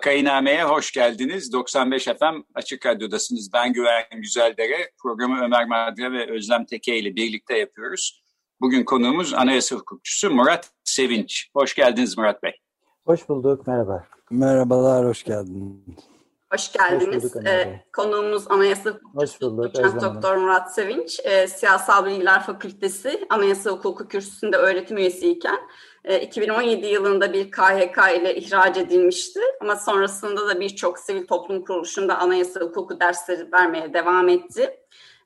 Vakayiname'ye hoş geldiniz. 95 FM Açık Radyo'dasınız. Ben Güven Güzeldere. Programı Ömer Madre ve Özlem Teke ile birlikte yapıyoruz. Bugün konuğumuz anayasa hukukçusu Murat Sevinç. Hoş geldiniz Murat Bey. Hoş bulduk, merhaba. Merhabalar, hoş geldiniz. Hoş geldiniz. Hoş bulduk, ee, konuğumuz Anayasa Hukukçusu Doçent Doktor Murat Sevinç. E, Siyasal Bilgiler Fakültesi Anayasa Hukuku Kürsüsü'nde öğretim üyesiyken 2017 e, yılında bir KHK ile ihraç edilmişti. Ama sonrasında da birçok sivil toplum kuruluşunda anayasa hukuku dersleri vermeye devam etti.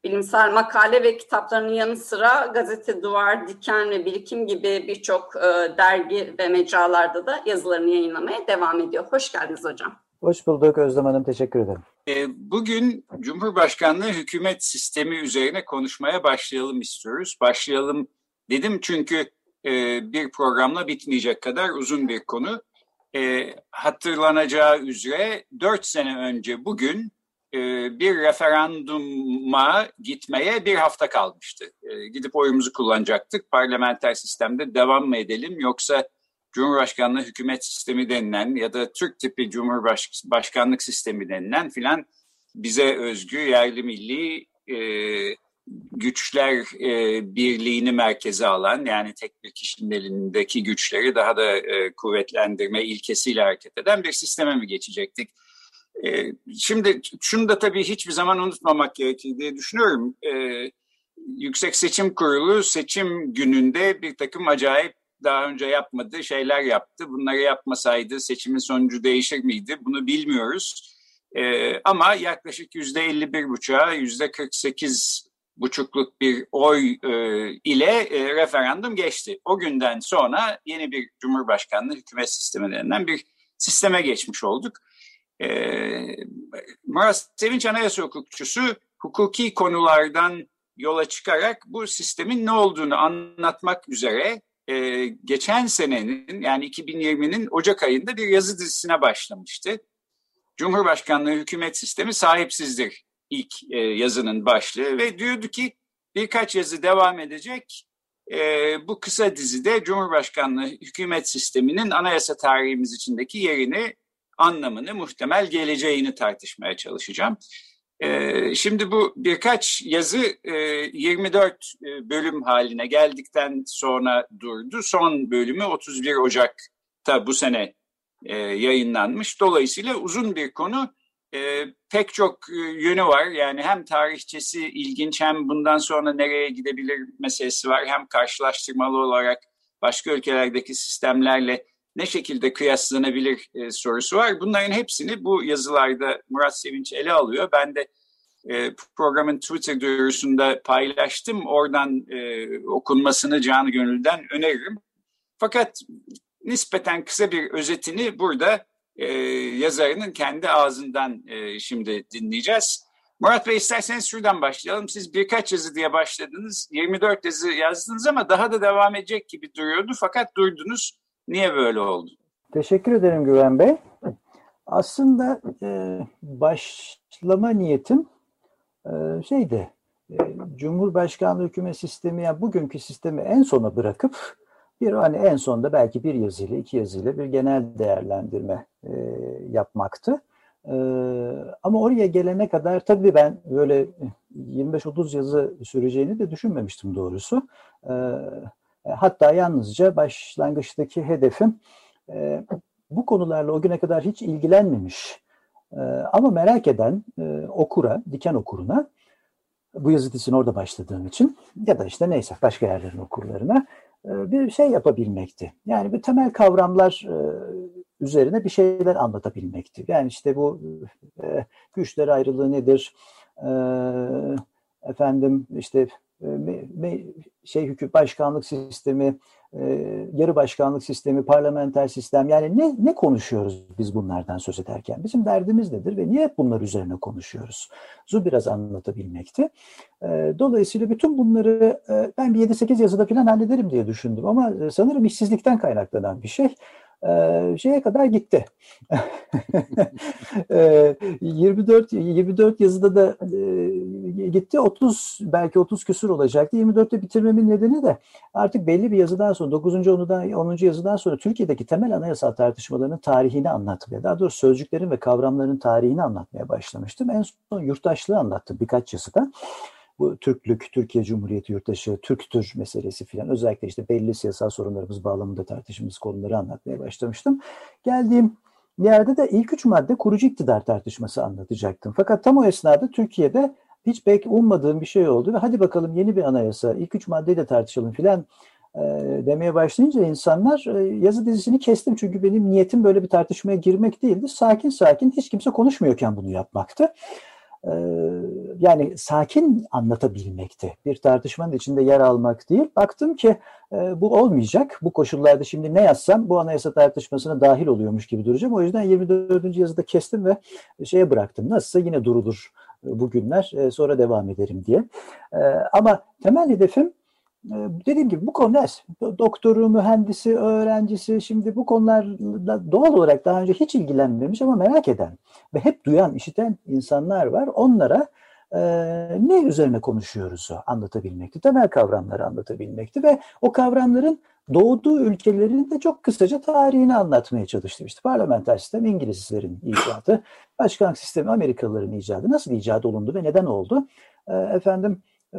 Bilimsel makale ve kitaplarının yanı sıra gazete, duvar, diken ve birikim gibi birçok e, dergi ve mecralarda da yazılarını yayınlamaya devam ediyor. Hoş geldiniz hocam. Hoş bulduk Özlem Hanım, teşekkür ederim. E, bugün Cumhurbaşkanlığı hükümet sistemi üzerine konuşmaya başlayalım istiyoruz. Başlayalım dedim çünkü e, bir programla bitmeyecek kadar uzun bir konu. E, hatırlanacağı üzere dört sene önce bugün e, bir referanduma gitmeye bir hafta kalmıştı. Gidip oyumuzu kullanacaktık. Parlamenter sistemde devam mı edelim yoksa Cumhurbaşkanlığı hükümet sistemi denilen ya da Türk tipi Cumhurbaşkanlık sistemi denilen filan bize özgü yerli milli e, güçler e, birliğini merkeze alan yani tek bir kişinin elindeki güçleri daha da e, kuvvetlendirme ilkesiyle hareket eden bir sisteme mi geçecektik? E, şimdi şunu da tabii hiçbir zaman unutmamak gerekir diye düşünüyorum. E, Yüksek Seçim Kurulu seçim gününde bir takım acayip daha önce yapmadığı şeyler yaptı. Bunları yapmasaydı seçimin sonucu değişir miydi? Bunu bilmiyoruz. Ee, ama yaklaşık yüzde 51 buçuğa yüzde 48 buçukluk bir oy e, ile e, referandum geçti. O günden sonra yeni bir cumhurbaşkanlığı hükümet sistemi bir sisteme geçmiş olduk. E, Murat Sevinç Anayasa Hukukçusu hukuki konulardan yola çıkarak bu sistemin ne olduğunu anlatmak üzere e, geçen senenin yani 2020'nin Ocak ayında bir yazı dizisine başlamıştı. Cumhurbaşkanlığı hükümet sistemi sahipsizdir ilk e, yazının başlığı ve diyordu ki birkaç yazı devam edecek. E, bu kısa dizide Cumhurbaşkanlığı hükümet sisteminin anayasa tarihimiz içindeki yerini, anlamını, muhtemel geleceğini tartışmaya çalışacağım. Ee, şimdi bu birkaç yazı 24 e, e, bölüm haline geldikten sonra durdu. Son bölümü 31 Ocak'ta bu sene e, yayınlanmış. Dolayısıyla uzun bir konu. Pek çok yönü var. Yani hem tarihçesi ilginç hem bundan sonra nereye gidebilir meselesi var. Hem karşılaştırmalı olarak başka ülkelerdeki sistemlerle ne şekilde kıyaslanabilir e, sorusu var. Bunların hepsini bu yazılarda Murat Sevinç ele alıyor. Ben de e, programın Twitter duyurusunda paylaştım. Oradan e, okunmasını canı gönülden öneririm. Fakat nispeten kısa bir özetini burada e, yazarının kendi ağzından e, şimdi dinleyeceğiz. Murat Bey isterseniz şuradan başlayalım. Siz birkaç yazı diye başladınız. 24 yazı yazdınız ama daha da devam edecek gibi duruyordu. Fakat durdunuz. Niye böyle oldu? Teşekkür ederim Güven Bey. Aslında e, başlama niyetim e, şeydi, e, Cumhurbaşkanlığı hükümet sistemi, yani bugünkü sistemi en sona bırakıp bir hani en sonda belki bir yazıyla, iki yazıyla bir genel değerlendirme e, yapmaktı. E, ama oraya gelene kadar tabii ben böyle 25-30 yazı süreceğini de düşünmemiştim doğrusu. E, e, hatta yalnızca başlangıçtaki hedefim e, bu konularla o güne kadar hiç ilgilenmemiş e, ama merak eden okura, diken okuruna bu yazı dizisine orada başladığım için ya da işte neyse başka yerlerin okurlarına bir şey yapabilmekti. Yani bir temel kavramlar üzerine bir şeyler anlatabilmekti. Yani işte bu e, güçler ayrılığı nedir? E, efendim işte e, şey hüküm başkanlık sistemi, e, yarı başkanlık sistemi, parlamenter sistem yani ne ne konuşuyoruz biz bunlardan söz ederken? Bizim derdimiz nedir ve niye bunlar üzerine konuşuyoruz? Zu biraz anlatabilmekti. E, dolayısıyla bütün bunları ben bir 7-8 yazıda falan hallederim diye düşündüm ama sanırım işsizlikten kaynaklanan bir şey şeye kadar gitti. 24 24 yazıda da gitti. 30 belki 30 küsur olacaktı. 24'te bitirmemin nedeni de artık belli bir yazıdan sonra 9. 10'dan 10. yazıdan sonra Türkiye'deki temel anayasal tartışmalarının tarihini anlatmaya, daha doğrusu sözcüklerin ve kavramların tarihini anlatmaya başlamıştım. En son yurttaşlığı anlattım birkaç yazıda bu Türklük, Türkiye Cumhuriyeti yurttaşı, Türktür meselesi filan özellikle işte belli siyasal sorunlarımız bağlamında tartıştığımız konuları anlatmaya başlamıştım. Geldiğim yerde de ilk üç madde kurucu iktidar tartışması anlatacaktım. Fakat tam o esnada Türkiye'de hiç belki ummadığım bir şey oldu ve hadi bakalım yeni bir anayasa, ilk üç maddeyi de tartışalım filan e, demeye başlayınca insanlar e, yazı dizisini kestim. Çünkü benim niyetim böyle bir tartışmaya girmek değildi. Sakin sakin hiç kimse konuşmuyorken bunu yapmaktı. Ee, yani sakin anlatabilmekti. Bir tartışmanın içinde yer almak değil. Baktım ki e, bu olmayacak. Bu koşullarda şimdi ne yazsam bu anayasa tartışmasına dahil oluyormuş gibi duracağım. O yüzden 24. yazıda kestim ve şeye bıraktım. Nasılsa yine durulur e, bugünler e, sonra devam ederim diye. Ama temel hedefim dediğim gibi bu konular doktoru, mühendisi, öğrencisi şimdi bu konularla doğal olarak daha önce hiç ilgilenmemiş ama merak eden ve hep duyan, işiten insanlar var. Onlara e, ne üzerine konuşuyoruz anlatabilmekti. Temel kavramları anlatabilmekti ve o kavramların doğduğu ülkelerin de çok kısaca tarihini anlatmaya çalıştım. İşte parlamenter sistem İngilizlerin icadı, başkanlık sistemi Amerikalıların icadı. Nasıl icat olundu ve neden oldu? E, efendim ee,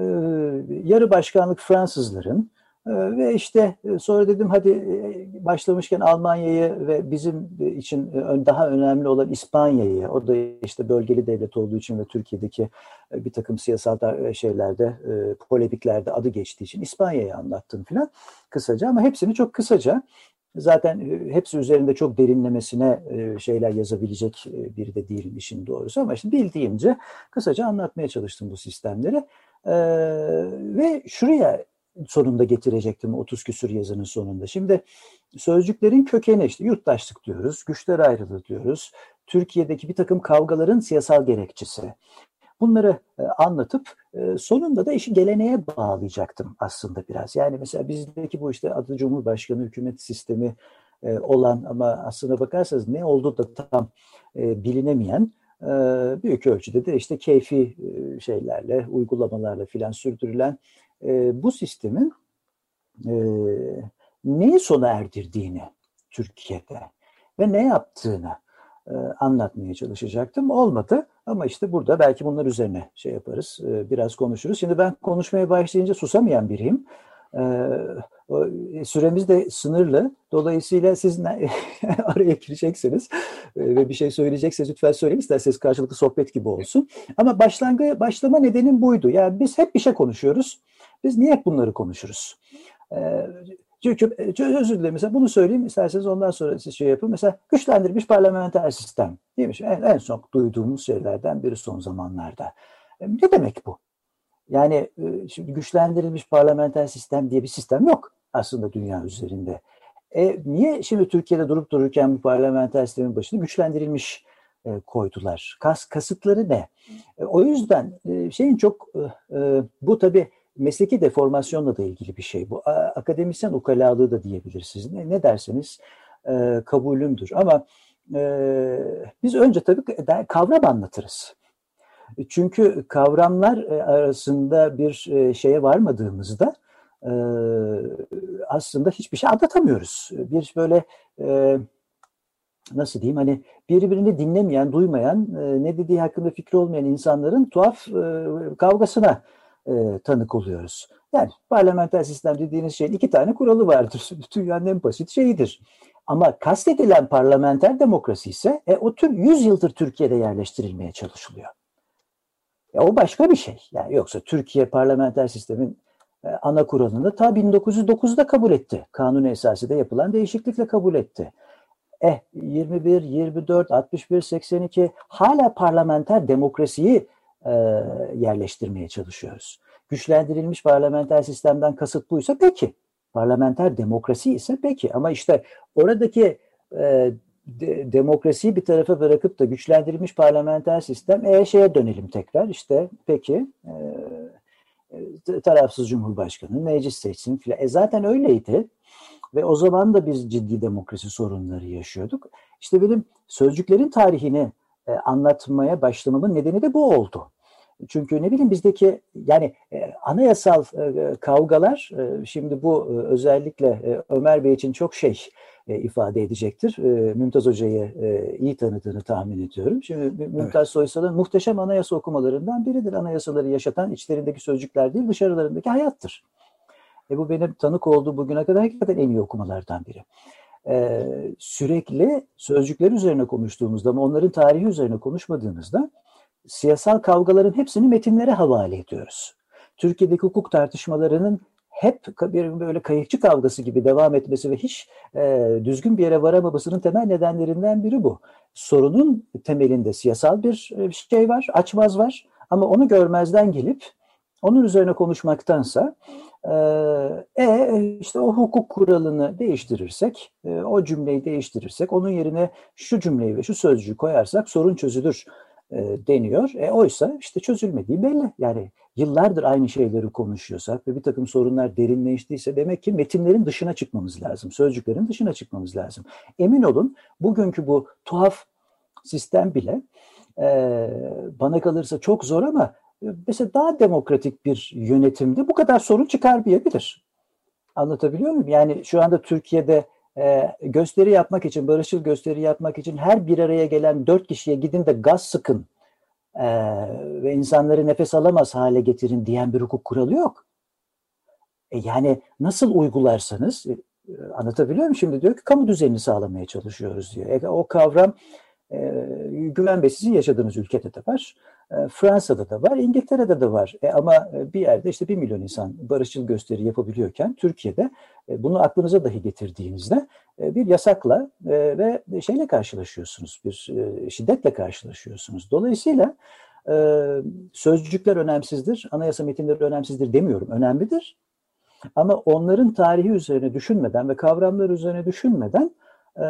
yarı başkanlık Fransızların ee, ve işte e, sonra dedim hadi e, başlamışken Almanya'yı ve bizim için e, daha önemli olan İspanya'yı, o da işte bölgeli devlet olduğu için ve Türkiye'deki bir takım siyasal şeylerde, polemiklerde adı geçtiği için İspanya'yı anlattım filan kısaca ama hepsini çok kısaca zaten hepsi üzerinde çok derinlemesine şeyler yazabilecek biri de değilim işin doğrusu ama işte bildiğimce kısaca anlatmaya çalıştım bu sistemleri. Ee, ve şuraya sonunda getirecektim 30 küsur yazının sonunda. Şimdi sözcüklerin kökeni işte yurttaşlık diyoruz, güçler ayrılığı diyoruz. Türkiye'deki bir takım kavgaların siyasal gerekçesi. Bunları e, anlatıp e, sonunda da işi geleneğe bağlayacaktım aslında biraz. Yani mesela bizdeki bu işte adı Cumhurbaşkanı hükümet sistemi e, olan ama aslına bakarsanız ne oldu da tam bilinemeyen büyük ölçüde de işte keyfi e, şeylerle, uygulamalarla filan sürdürülen e, bu sistemin e, neyi sona erdirdiğini Türkiye'de ve ne yaptığını anlatmaya çalışacaktım. Olmadı ama işte burada belki bunlar üzerine şey yaparız, biraz konuşuruz. Şimdi ben konuşmaya başlayınca susamayan biriyim. E, süremiz de sınırlı. Dolayısıyla siz araya gireceksiniz e, ve bir şey söyleyecekseniz lütfen söyleyin. İsterseniz karşılıklı sohbet gibi olsun. Ama başlangı başlama nedenim buydu. Yani biz hep bir şey konuşuyoruz. Biz niye hep bunları konuşuruz? E, çünkü özür dilerim mesela bunu söyleyeyim isterseniz ondan sonra siz şey yapın. Mesela güçlendirilmiş parlamenter sistem değil mi? En, en son duyduğumuz şeylerden biri son zamanlarda. Ne demek bu? Yani şimdi güçlendirilmiş parlamenter sistem diye bir sistem yok aslında dünya üzerinde. E, niye şimdi Türkiye'de durup dururken bu parlamenter sistemin başında güçlendirilmiş e, koydular? Kas, kasıtları ne? E, o yüzden e, şeyin çok e, e, bu tabi mesleki deformasyonla da ilgili bir şey. Bu akademisyen ukalalığı da diyebilirsiniz. Ne, ne derseniz e, kabulümdür. Ama e, biz önce tabii kavram anlatırız. Çünkü kavramlar e, arasında bir e, şeye varmadığımızda e, aslında hiçbir şey anlatamıyoruz. Bir böyle nasıl diyeyim hani birbirini dinlemeyen, duymayan, ne dediği hakkında fikri olmayan insanların tuhaf kavgasına tanık oluyoruz. Yani parlamenter sistem dediğiniz şeyin iki tane kuralı vardır. Dünyanın en basit şeyidir. Ama kastedilen parlamenter demokrasi ise e, o tür 100 yıldır Türkiye'de yerleştirilmeye çalışılıyor. Ya o başka bir şey. Yani yoksa Türkiye parlamenter sistemin e, ana kuralını ta 1909'da kabul etti. Kanun esası da yapılan değişiklikle kabul etti. Eh 21, 24, 61, 82 hala parlamenter demokrasiyi e, yerleştirmeye çalışıyoruz. Güçlendirilmiş parlamenter sistemden kasıt buysa peki. Parlamenter demokrasi ise peki. Ama işte oradaki e, de, demokrasiyi bir tarafa bırakıp da güçlendirilmiş parlamenter sistem e şeye dönelim tekrar. İşte peki e, e tarafsız cumhurbaşkanı meclis seçsin filan. E zaten öyleydi. Ve o zaman da biz ciddi demokrasi sorunları yaşıyorduk. İşte benim sözcüklerin tarihini e, anlatmaya başlamamın nedeni de bu oldu. Çünkü ne bileyim bizdeki yani e, anayasal e, kavgalar e, şimdi bu e, özellikle e, Ömer Bey için çok şey e, ifade edecektir. E, Mümtaz Hoca'yı e, iyi tanıdığını tahmin ediyorum. Şimdi Mümtaz evet. Soysal'ın muhteşem anayasa okumalarından biridir. Anayasaları yaşatan içlerindeki sözcükler değil dışarılarındaki hayattır. E, bu benim tanık olduğu bugüne kadar hakikaten en iyi okumalardan biri. E, sürekli sözcükler üzerine konuştuğumuzda ama onların tarihi üzerine konuşmadığımızda siyasal kavgaların hepsini metinlere havale ediyoruz. Türkiye'deki hukuk tartışmalarının hep bir böyle kayıkçı kavgası gibi devam etmesi ve hiç e, düzgün bir yere varamamasının temel nedenlerinden biri bu. Sorunun temelinde siyasal bir e, şey var, açmaz var ama onu görmezden gelip onun üzerine konuşmaktansa e, e işte o hukuk kuralını değiştirirsek, e, o cümleyi değiştirirsek, onun yerine şu cümleyi ve şu sözcüğü koyarsak sorun çözülür e, deniyor. E, oysa işte çözülmediği belli. Yani yıllardır aynı şeyleri konuşuyorsak ve bir takım sorunlar derinleştiyse demek ki metinlerin dışına çıkmamız lazım. Sözcüklerin dışına çıkmamız lazım. Emin olun bugünkü bu tuhaf sistem bile e, bana kalırsa çok zor ama e, mesela daha demokratik bir yönetimde bu kadar sorun çıkarmayabilir. Anlatabiliyor muyum? Yani şu anda Türkiye'de e, gösteri yapmak için, barışçıl gösteri yapmak için her bir araya gelen dört kişiye gidin de gaz sıkın e, ve insanları nefes alamaz hale getirin diyen bir hukuk kuralı yok. E, yani nasıl uygularsanız, e, anlatabiliyor muyum? Şimdi diyor ki kamu düzenini sağlamaya çalışıyoruz diyor. E, o kavram e, Güven Bey sizin yaşadığınız ülkede de var. E, Fransa'da da var, İngiltere'de de var. E, ama e, bir yerde işte bir milyon insan barışçıl gösteri yapabiliyorken Türkiye'de e, bunu aklınıza dahi getirdiğinizde e, bir yasakla e, ve şeyle karşılaşıyorsunuz, bir e, şiddetle karşılaşıyorsunuz. Dolayısıyla e, sözcükler önemsizdir, anayasa metinleri önemsizdir demiyorum, önemlidir. Ama onların tarihi üzerine düşünmeden ve kavramlar üzerine düşünmeden e,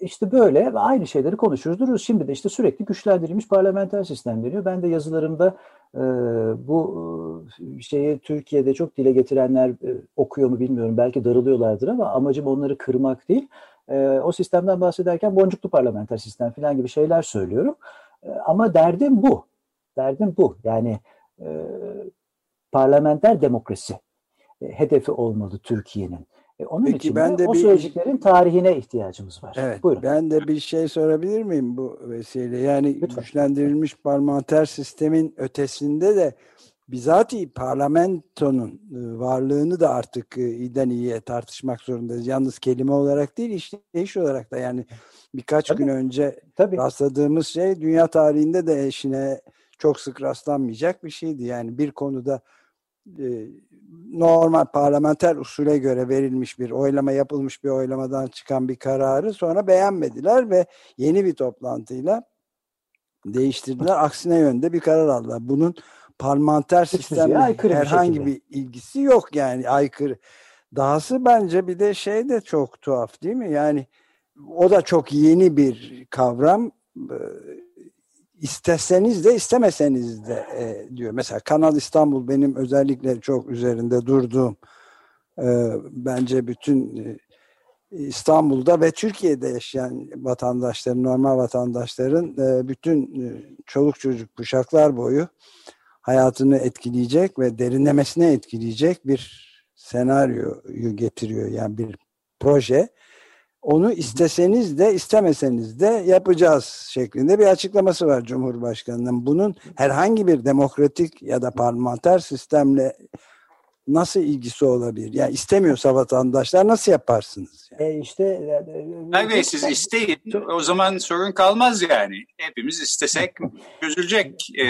işte böyle ve aynı şeyleri konuşuruz dururuz. Şimdi de işte sürekli güçlendirilmiş parlamenter sistem deniyor. Ben de yazılarımda e, bu e, şeyi Türkiye'de çok dile getirenler e, okuyor mu bilmiyorum. Belki darılıyorlardır ama amacım onları kırmak değil. E, o sistemden bahsederken boncuklu parlamenter sistem falan gibi şeyler söylüyorum. E, ama derdim bu. Derdim bu. Yani e, parlamenter demokrasi e, hedefi olmalı Türkiye'nin. E onun Peki, için ben de o bir... sözcüklerin tarihine ihtiyacımız var. Evet, Buyurun. Ben de bir şey sorabilir miyim bu vesile? Yani Lütfen. güçlendirilmiş parlamenter sistemin ötesinde de bizatihi parlamentonun e, varlığını da artık e, iyiden iyiye tartışmak zorundayız. Yalnız kelime olarak değil, iş olarak da yani birkaç Tabii. gün önce Tabii. rastladığımız şey dünya tarihinde de eşine çok sık rastlanmayacak bir şeydi. Yani bir konuda normal parlamenter usule göre verilmiş bir oylama yapılmış bir oylamadan çıkan bir kararı sonra beğenmediler ve yeni bir toplantıyla değiştirdiler. Aksine yönde bir karar aldılar. Bunun parlamenter sistemle herhangi bir, bir ilgisi yok yani aykırı. Dahası bence bir de şey de çok tuhaf değil mi? Yani o da çok yeni bir kavram isteseniz de istemeseniz de e, diyor. Mesela Kanal İstanbul benim özellikle çok üzerinde durduğum e, bence bütün e, İstanbul'da ve Türkiye'de yaşayan vatandaşların, normal vatandaşların e, bütün e, çoluk çocuk kuşaklar boyu hayatını etkileyecek ve derinlemesine etkileyecek bir senaryoyu getiriyor. Yani bir proje onu isteseniz de istemeseniz de yapacağız şeklinde bir açıklaması var Cumhurbaşkanı'nın. Bunun herhangi bir demokratik ya da parlamenter sistemle nasıl ilgisi olabilir? Yani istemiyorsa vatandaşlar nasıl yaparsınız? Yani? E işte e, Bey siz isteyin. O zaman sorun kalmaz yani. Hepimiz istesek çözülecek. E,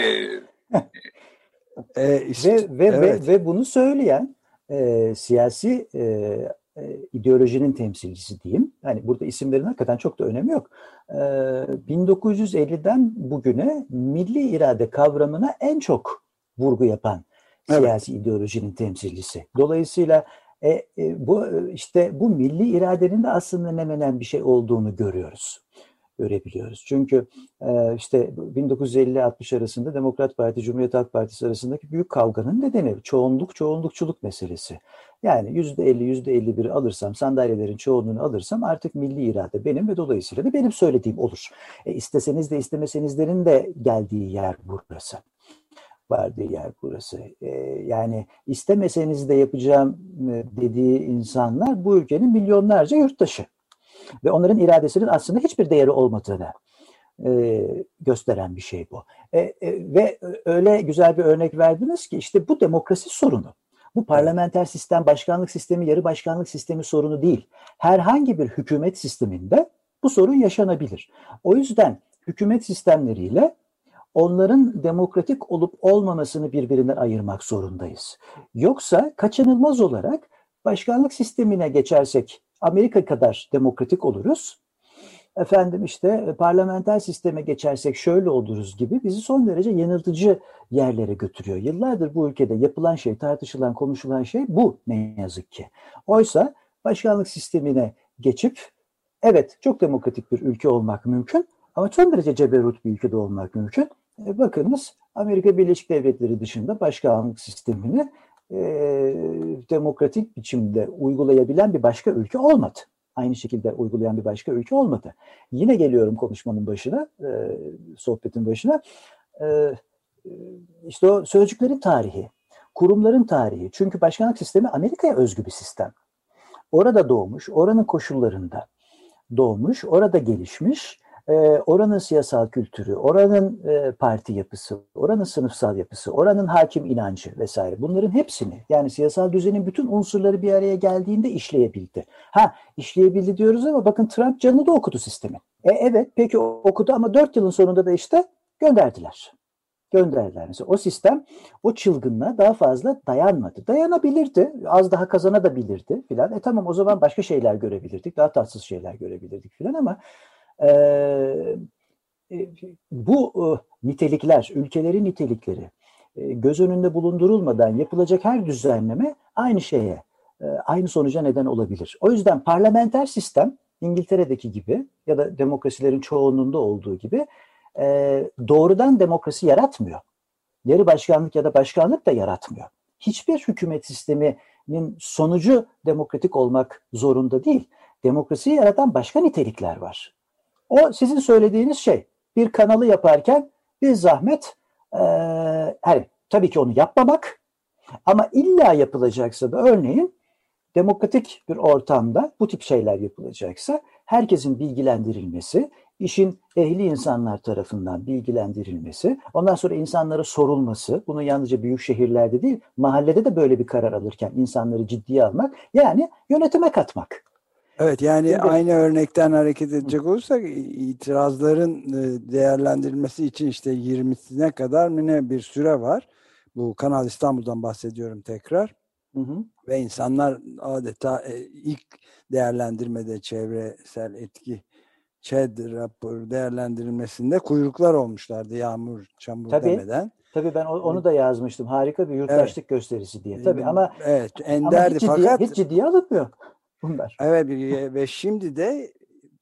e, işte, ve, ve, evet. ve, ve bunu söyleyen e, siyasi e, e, ideolojinin temsilcisi diyeyim. Yani burada isimlerin hakikaten çok da önemi yok. E, 1950'den bugüne milli irade kavramına en çok vurgu yapan evet. siyasi ideolojinin temsilcisi. Dolayısıyla e, e, bu işte bu milli iradenin de aslında ne menen bir şey olduğunu görüyoruz görebiliyoruz. Çünkü e, işte 1950-60 arasında Demokrat Parti, Cumhuriyet Halk Partisi arasındaki büyük kavganın nedeni çoğunluk, çoğunlukçuluk meselesi. Yani yüzde elli, yüzde elli bir alırsam, sandalyelerin çoğunluğunu alırsam artık milli irade benim ve dolayısıyla da benim söylediğim olur. E, isteseniz de istemesenizlerin de geldiği yer burası. Vardığı yer burası. E, yani istemeseniz de yapacağım e, dediği insanlar bu ülkenin milyonlarca yurttaşı. Ve onların iradesinin aslında hiçbir değeri olmadığını e, gösteren bir şey bu. E, e, ve öyle güzel bir örnek verdiniz ki işte bu demokrasi sorunu. Bu parlamenter sistem, başkanlık sistemi, yarı başkanlık sistemi sorunu değil. Herhangi bir hükümet sisteminde bu sorun yaşanabilir. O yüzden hükümet sistemleriyle onların demokratik olup olmamasını birbirinden ayırmak zorundayız. Yoksa kaçınılmaz olarak başkanlık sistemine geçersek Amerika kadar demokratik oluruz. Efendim işte e, parlamenter sisteme geçersek şöyle oluruz gibi bizi son derece yanıltıcı yerlere götürüyor. Yıllardır bu ülkede yapılan şey, tartışılan, konuşulan şey bu ne yazık ki. Oysa başkanlık sistemine geçip evet çok demokratik bir ülke olmak mümkün ama son derece ceberut bir ülkede olmak mümkün. E, bakınız Amerika Birleşik Devletleri dışında başkanlık sistemini demokratik biçimde uygulayabilen bir başka ülke olmadı. Aynı şekilde uygulayan bir başka ülke olmadı. Yine geliyorum konuşmanın başına, sohbetin başına. E, işte o sözcüklerin tarihi, kurumların tarihi. Çünkü başkanlık sistemi Amerika'ya özgü bir sistem. Orada doğmuş, oranın koşullarında doğmuş, orada gelişmiş e, oranın siyasal kültürü, oranın e, parti yapısı, oranın sınıfsal yapısı, oranın hakim inancı vesaire bunların hepsini yani siyasal düzenin bütün unsurları bir araya geldiğinde işleyebildi. Ha işleyebildi diyoruz ama bakın Trump canını da okudu sistemi. E, evet peki okudu ama dört yılın sonunda da işte gönderdiler. Gönderdiler. Mesela o sistem o çılgınlığa daha fazla dayanmadı. Dayanabilirdi. Az daha kazanabilirdi filan. E tamam o zaman başka şeyler görebilirdik. Daha tatsız şeyler görebilirdik filan ama ee, bu e, nitelikler, ülkelerin nitelikleri e, göz önünde bulundurulmadan yapılacak her düzenleme aynı şeye, aynı sonuca neden olabilir. O yüzden parlamenter sistem İngiltere'deki gibi ya da demokrasilerin çoğunluğunda olduğu gibi doğrudan demokrasi yaratmıyor. Yarı başkanlık ya da başkanlık da yaratmıyor. Hiçbir hükümet sisteminin sonucu demokratik olmak zorunda değil. Demokrasiyi yaratan başka nitelikler var. O sizin söylediğiniz şey. Bir kanalı yaparken bir zahmet e, hani tabii ki onu yapmamak ama illa yapılacaksa da örneğin demokratik bir ortamda bu tip şeyler yapılacaksa herkesin bilgilendirilmesi, işin ehli insanlar tarafından bilgilendirilmesi, ondan sonra insanlara sorulması, bunu yalnızca büyük şehirlerde değil, mahallede de böyle bir karar alırken insanları ciddiye almak, yani yönetime katmak. Evet yani Şimdi, aynı örnekten hareket edecek olursak itirazların e, değerlendirilmesi için işte 20'sine kadar mı ne bir süre var. Bu Kanal İstanbul'dan bahsediyorum tekrar. Hı hı. Ve insanlar adeta e, ilk değerlendirmede çevresel etki ÇED raporu değerlendirilmesinde kuyruklar olmuşlardı yağmur, çamur tabii, demeden. Tabii ben onu da yazmıştım. Harika bir yurttaşlık evet. gösterisi diye. Tabii ama evet, enderdi ama hiç ciddiye, fakat hiç ciddiye alınmıyor bunlar. Evet ve şimdi de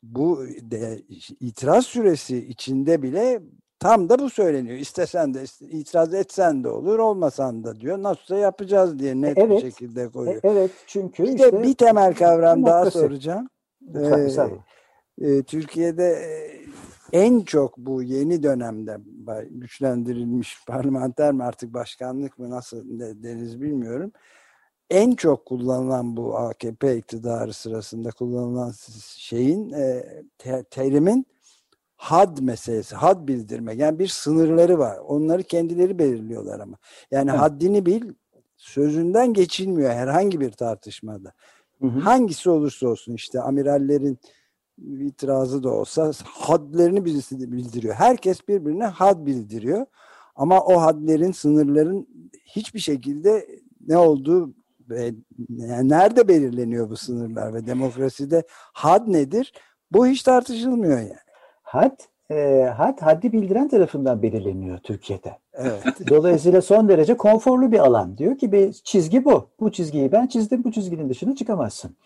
bu de, itiraz süresi içinde bile tam da bu söyleniyor. İstesen de itiraz etsen de olur, olmasan da diyor. Nasılsa yapacağız diye net evet, bir şekilde koyuyor. Evet çünkü bir işte, de bir temel kavram daha soracağım. Ee, e, Türkiye'de en çok bu yeni dönemde güçlendirilmiş parlamenter mi artık başkanlık mı nasıl deniz bilmiyorum en çok kullanılan bu AKP iktidarı sırasında kullanılan şeyin e, te, terimin had meselesi, had bildirmek. Yani bir sınırları var. Onları kendileri belirliyorlar ama. Yani evet. haddini bil, sözünden geçilmiyor herhangi bir tartışmada. Hı hı. Hangisi olursa olsun işte amirallerin itirazı da olsa hadlerini birisi bildiriyor. Herkes birbirine had bildiriyor. Ama o hadlerin, sınırların hiçbir şekilde ne olduğu Ve nerede belirleniyor bu sınırlar ve demokraside had nedir? Bu hiç tartışılmıyor yani. Had, e, had haddi bildiren tarafından belirleniyor Türkiye'de. Evet. Dolayısıyla son derece konforlu bir alan. Diyor ki bir çizgi bu. Bu çizgiyi ben çizdim. Bu çizginin dışına çıkamazsın.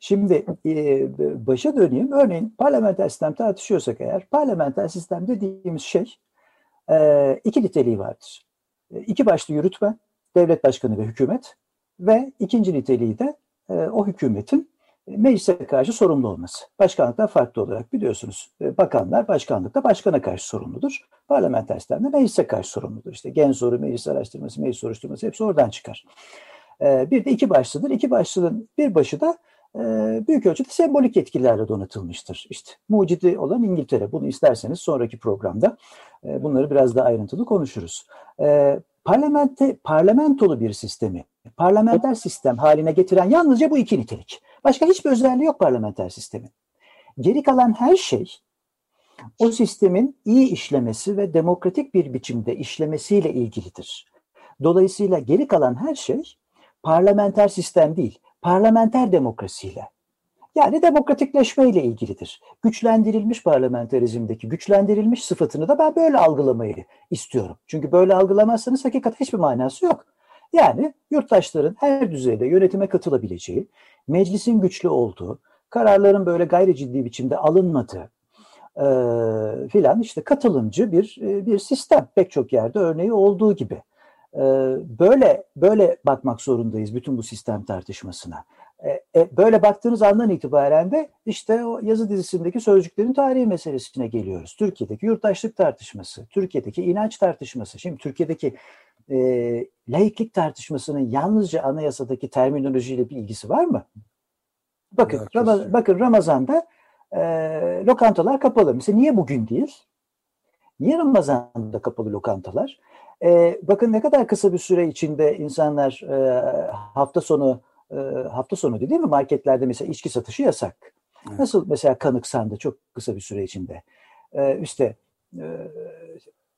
Şimdi e, başa döneyim. Örneğin parlamenter sistem tartışıyorsak eğer parlamenter sistem dediğimiz şey e, iki niteliği vardır. E, iki başlı yürütme, devlet başkanı ve hükümet ve ikinci niteliği de e, o hükümetin meclise karşı sorumlu olması. Başkanlıktan farklı olarak biliyorsunuz e, bakanlar başkanlıkta başkana karşı sorumludur. Parlamenter sistemde meclise karşı sorumludur. İşte gen soru, meclis araştırması, meclis soruşturması hepsi oradan çıkar. E, bir de iki başlıdır. İki başlının bir başı da e, büyük ölçüde sembolik etkilerle donatılmıştır. İşte mucidi olan İngiltere. Bunu isterseniz sonraki programda bunları biraz daha ayrıntılı konuşuruz. Parlamente, parlamentolu bir sistemi, parlamenter sistem haline getiren yalnızca bu iki nitelik. Başka hiçbir özelliği yok parlamenter sistemin. Geri kalan her şey o sistemin iyi işlemesi ve demokratik bir biçimde işlemesiyle ilgilidir. Dolayısıyla geri kalan her şey parlamenter sistem değil, parlamenter demokrasiyle. Yani demokratikleşmeyle ilgilidir. Güçlendirilmiş parlamenterizmdeki güçlendirilmiş sıfatını da ben böyle algılamayı istiyorum. Çünkü böyle algılamazsanız hakikat hiçbir manası yok. Yani yurttaşların her düzeyde yönetime katılabileceği, meclisin güçlü olduğu, kararların böyle gayri ciddi biçimde alınmadığı e, filan işte katılımcı bir e, bir sistem pek çok yerde örneği olduğu gibi. E, böyle böyle bakmak zorundayız bütün bu sistem tartışmasına. E, e, böyle baktığınız andan itibaren de işte o yazı dizisindeki sözcüklerin tarihi meselesine geliyoruz. Türkiye'deki yurttaşlık tartışması, Türkiye'deki inanç tartışması. Şimdi Türkiye'deki e, laiklik tartışmasının yalnızca anayasadaki terminolojiyle bir ilgisi var mı? Bakın, Ramaz bakın Ramazan'da e, lokantalar kapalı. Mesela niye bugün değil? Niye Ramazan'da kapalı lokantalar? E, bakın ne kadar kısa bir süre içinde insanlar e, hafta sonu e, hafta sonu değil mi marketlerde mesela içki satışı yasak. Evet. Nasıl mesela kanıksandı çok kısa bir süre içinde. E, işte e,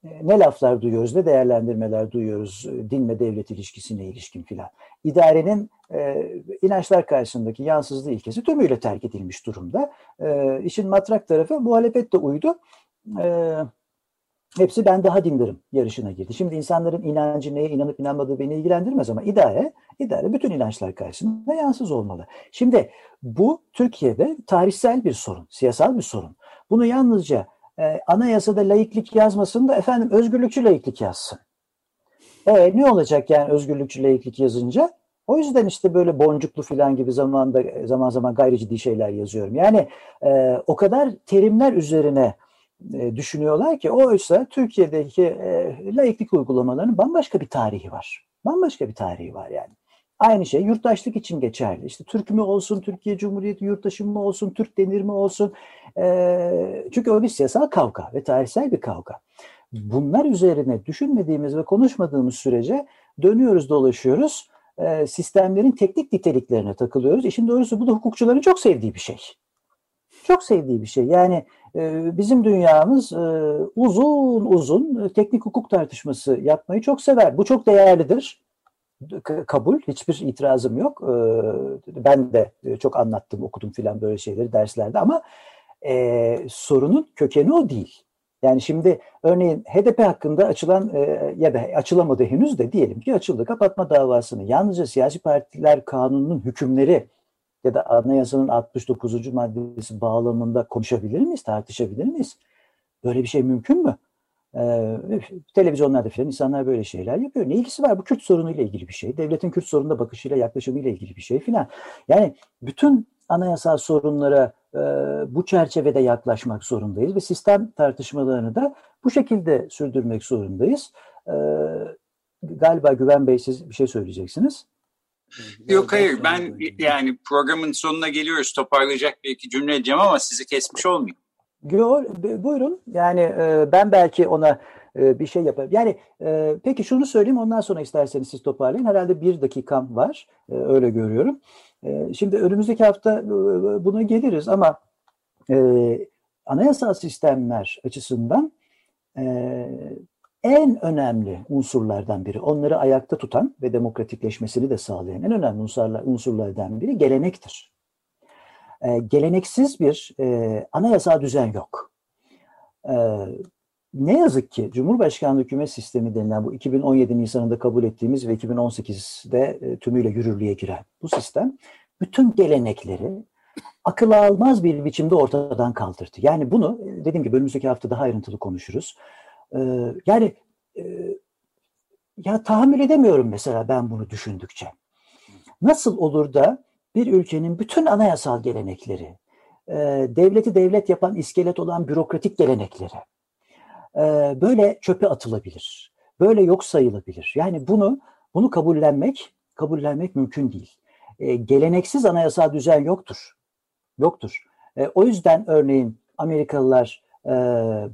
ne laflar duyuyoruz, ne değerlendirmeler duyuyoruz din ve devlet ilişkisine ilişkin filan. İdarenin e, inançlar karşısındaki yansızlığı ilkesi tümüyle terk edilmiş durumda. E, işin matrak tarafı muhalefet de uydu. E, hepsi ben daha dindirim yarışına girdi. Şimdi insanların inancı neye inanıp inanmadığı beni ilgilendirmez ama idare, idare bütün inançlar karşısında yansız olmalı. Şimdi bu Türkiye'de tarihsel bir sorun, siyasal bir sorun. Bunu yalnızca e, anayasada laiklik yazmasın da efendim özgürlükçü laiklik yazsın. E, ne olacak yani özgürlükçü laiklik yazınca? O yüzden işte böyle boncuklu falan gibi zamanda zaman zaman gayri ciddi şeyler yazıyorum. Yani e, o kadar terimler üzerine e, düşünüyorlar ki oysa Türkiye'deki e, laiklik uygulamalarının bambaşka bir tarihi var. Bambaşka bir tarihi var yani. Aynı şey yurttaşlık için geçerli. İşte Türk mü olsun, Türkiye Cumhuriyeti yurttaşı mı olsun, Türk denir mi olsun. E, çünkü o bir siyasal kavga ve tarihsel bir kavga. Bunlar üzerine düşünmediğimiz ve konuşmadığımız sürece dönüyoruz dolaşıyoruz. E, sistemlerin teknik niteliklerine takılıyoruz. İşin doğrusu bu da hukukçuların çok sevdiği bir şey. Çok sevdiği bir şey. Yani e, bizim dünyamız e, uzun uzun teknik hukuk tartışması yapmayı çok sever. Bu çok değerlidir kabul. Hiçbir itirazım yok. Ee, ben de çok anlattım, okudum filan böyle şeyleri derslerde ama e, sorunun kökeni o değil. Yani şimdi örneğin HDP hakkında açılan e, ya da açılamadı henüz de diyelim ki açıldı kapatma davasını yalnızca siyasi partiler kanununun hükümleri ya da anayasanın 69. maddesi bağlamında konuşabilir miyiz, tartışabilir miyiz? Böyle bir şey mümkün mü? Ee, televizyonlarda filan insanlar böyle şeyler yapıyor. Ne ilgisi var? Bu Kürt sorunuyla ilgili bir şey. Devletin Kürt sorununa bakışıyla, yaklaşımıyla ilgili bir şey filan. Yani bütün anayasal sorunlara e, bu çerçevede yaklaşmak zorundayız ve sistem tartışmalarını da bu şekilde sürdürmek zorundayız. E, galiba Güven Bey siz bir şey söyleyeceksiniz. Yok hayır ben yani programın sonuna geliyoruz toparlayacak bir iki cümle edeceğim ama sizi kesmiş olmayayım. Buyurun. Yani e, ben belki ona e, bir şey yaparım. Yani e, peki şunu söyleyeyim ondan sonra isterseniz siz toparlayın. Herhalde bir dakikam var. E, öyle görüyorum. E, şimdi önümüzdeki hafta e, buna geliriz ama e, anayasal sistemler açısından e, en önemli unsurlardan biri, onları ayakta tutan ve demokratikleşmesini de sağlayan en önemli unsurlar, unsurlardan biri gelenektir. E, geleneksiz bir e, anayasal düzen yok. E, ne yazık ki Cumhurbaşkanlığı hükümet sistemi denilen bu 2017 Nisan'ında kabul ettiğimiz ve 2018'de e, tümüyle yürürlüğe giren bu sistem bütün gelenekleri akıl almaz bir biçimde ortadan kaldırdı. Yani bunu e, dediğim gibi önümüzdeki hafta daha ayrıntılı konuşuruz. Ee, yani e, ya tahammül edemiyorum mesela ben bunu düşündükçe. Nasıl olur da bir ülkenin bütün anayasal gelenekleri, e, devleti devlet yapan iskelet olan bürokratik gelenekleri e, böyle çöpe atılabilir, böyle yok sayılabilir. Yani bunu bunu kabullenmek kabullenmek mümkün değil. Geleneksiz anayasal düzen yoktur, yoktur. O yüzden örneğin Amerikalılar e,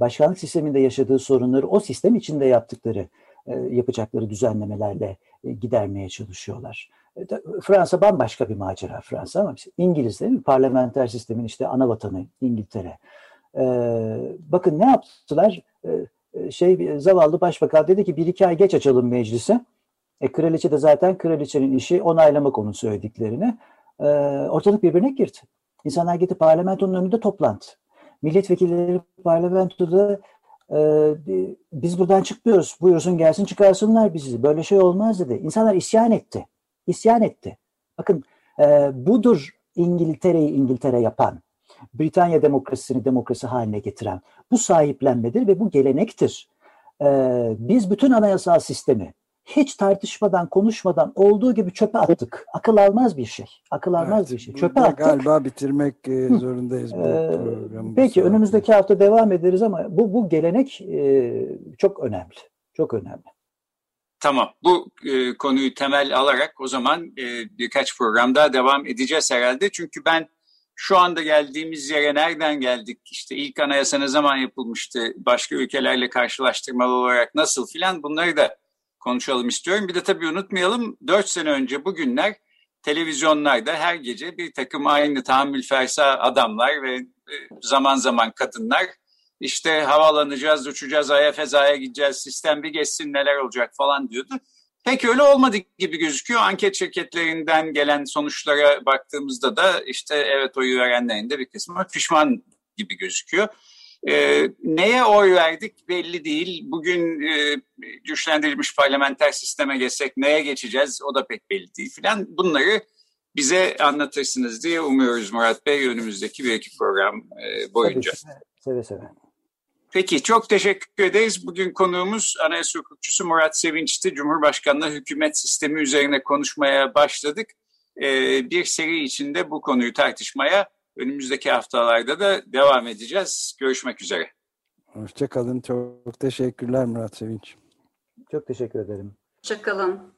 başkanlık sisteminde yaşadığı sorunları o sistem içinde yaptıkları, e, yapacakları düzenlemelerle e, gidermeye çalışıyorlar. Fransa bambaşka bir macera Fransa ama İngiliz değil mi? Parlamenter sistemin işte ana vatanı İngiltere. bakın ne yaptılar? şey zavallı başbakan dedi ki bir iki ay geç açalım meclisi. E, kraliçe de zaten kraliçenin işi onaylamak onun söylediklerini. E, ortalık birbirine girdi. İnsanlar gitti parlamentonun önünde toplantı milletvekilleri parlamentoda e, biz buradan çıkmıyoruz. Buyursun gelsin çıkarsınlar bizi. Böyle şey olmaz dedi. İnsanlar isyan etti. İsyan etti. Bakın e, budur İngiltere'yi İngiltere yapan. Britanya demokrasisini demokrasi haline getiren. Bu sahiplenmedir ve bu gelenektir. E, biz bütün anayasal sistemi hiç tartışmadan, konuşmadan olduğu gibi çöpe attık. Akıl almaz bir şey. Akıl almaz evet, bir şey. Çöpe attık. Galiba bitirmek e, zorundayız bu ee, programı. Peki önümüzdeki hafta devam ederiz ama bu bu gelenek e, çok önemli. Çok önemli. Tamam. Bu e, konuyu temel alarak o zaman e, birkaç program daha devam edeceğiz herhalde. Çünkü ben şu anda geldiğimiz yere nereden geldik? İşte ilk anayasa ne zaman yapılmıştı? Başka ülkelerle karşılaştırmalı olarak nasıl filan bunları da konuşalım istiyorum. Bir de tabii unutmayalım 4 sene önce bugünler televizyonlarda her gece bir takım aynı tahammül fersa adamlar ve e, zaman zaman kadınlar işte havalanacağız, uçacağız, aya fezaya gideceğiz, sistem bir geçsin neler olacak falan diyordu. Pek öyle olmadı gibi gözüküyor. Anket şirketlerinden gelen sonuçlara baktığımızda da işte evet oyu verenlerin de bir kısmı pişman gibi gözüküyor. E, neye oy verdik belli değil. Bugün e, güçlendirilmiş parlamenter sisteme geçsek neye geçeceğiz o da pek belli değil filan. Bunları bize anlatırsınız diye umuyoruz Murat Bey önümüzdeki bir iki program e, boyunca. Seve seve. Peki çok teşekkür ederiz. Bugün konuğumuz anayasa hukukçusu Murat Sevinç'ti. Cumhurbaşkanlığı hükümet sistemi üzerine konuşmaya başladık. Ee, bir seri içinde bu konuyu tartışmaya önümüzdeki haftalarda da devam edeceğiz. Görüşmek üzere. Hoşçakalın. Çok teşekkürler Murat Sevinç. Çok teşekkür ederim. Hoşçakalın.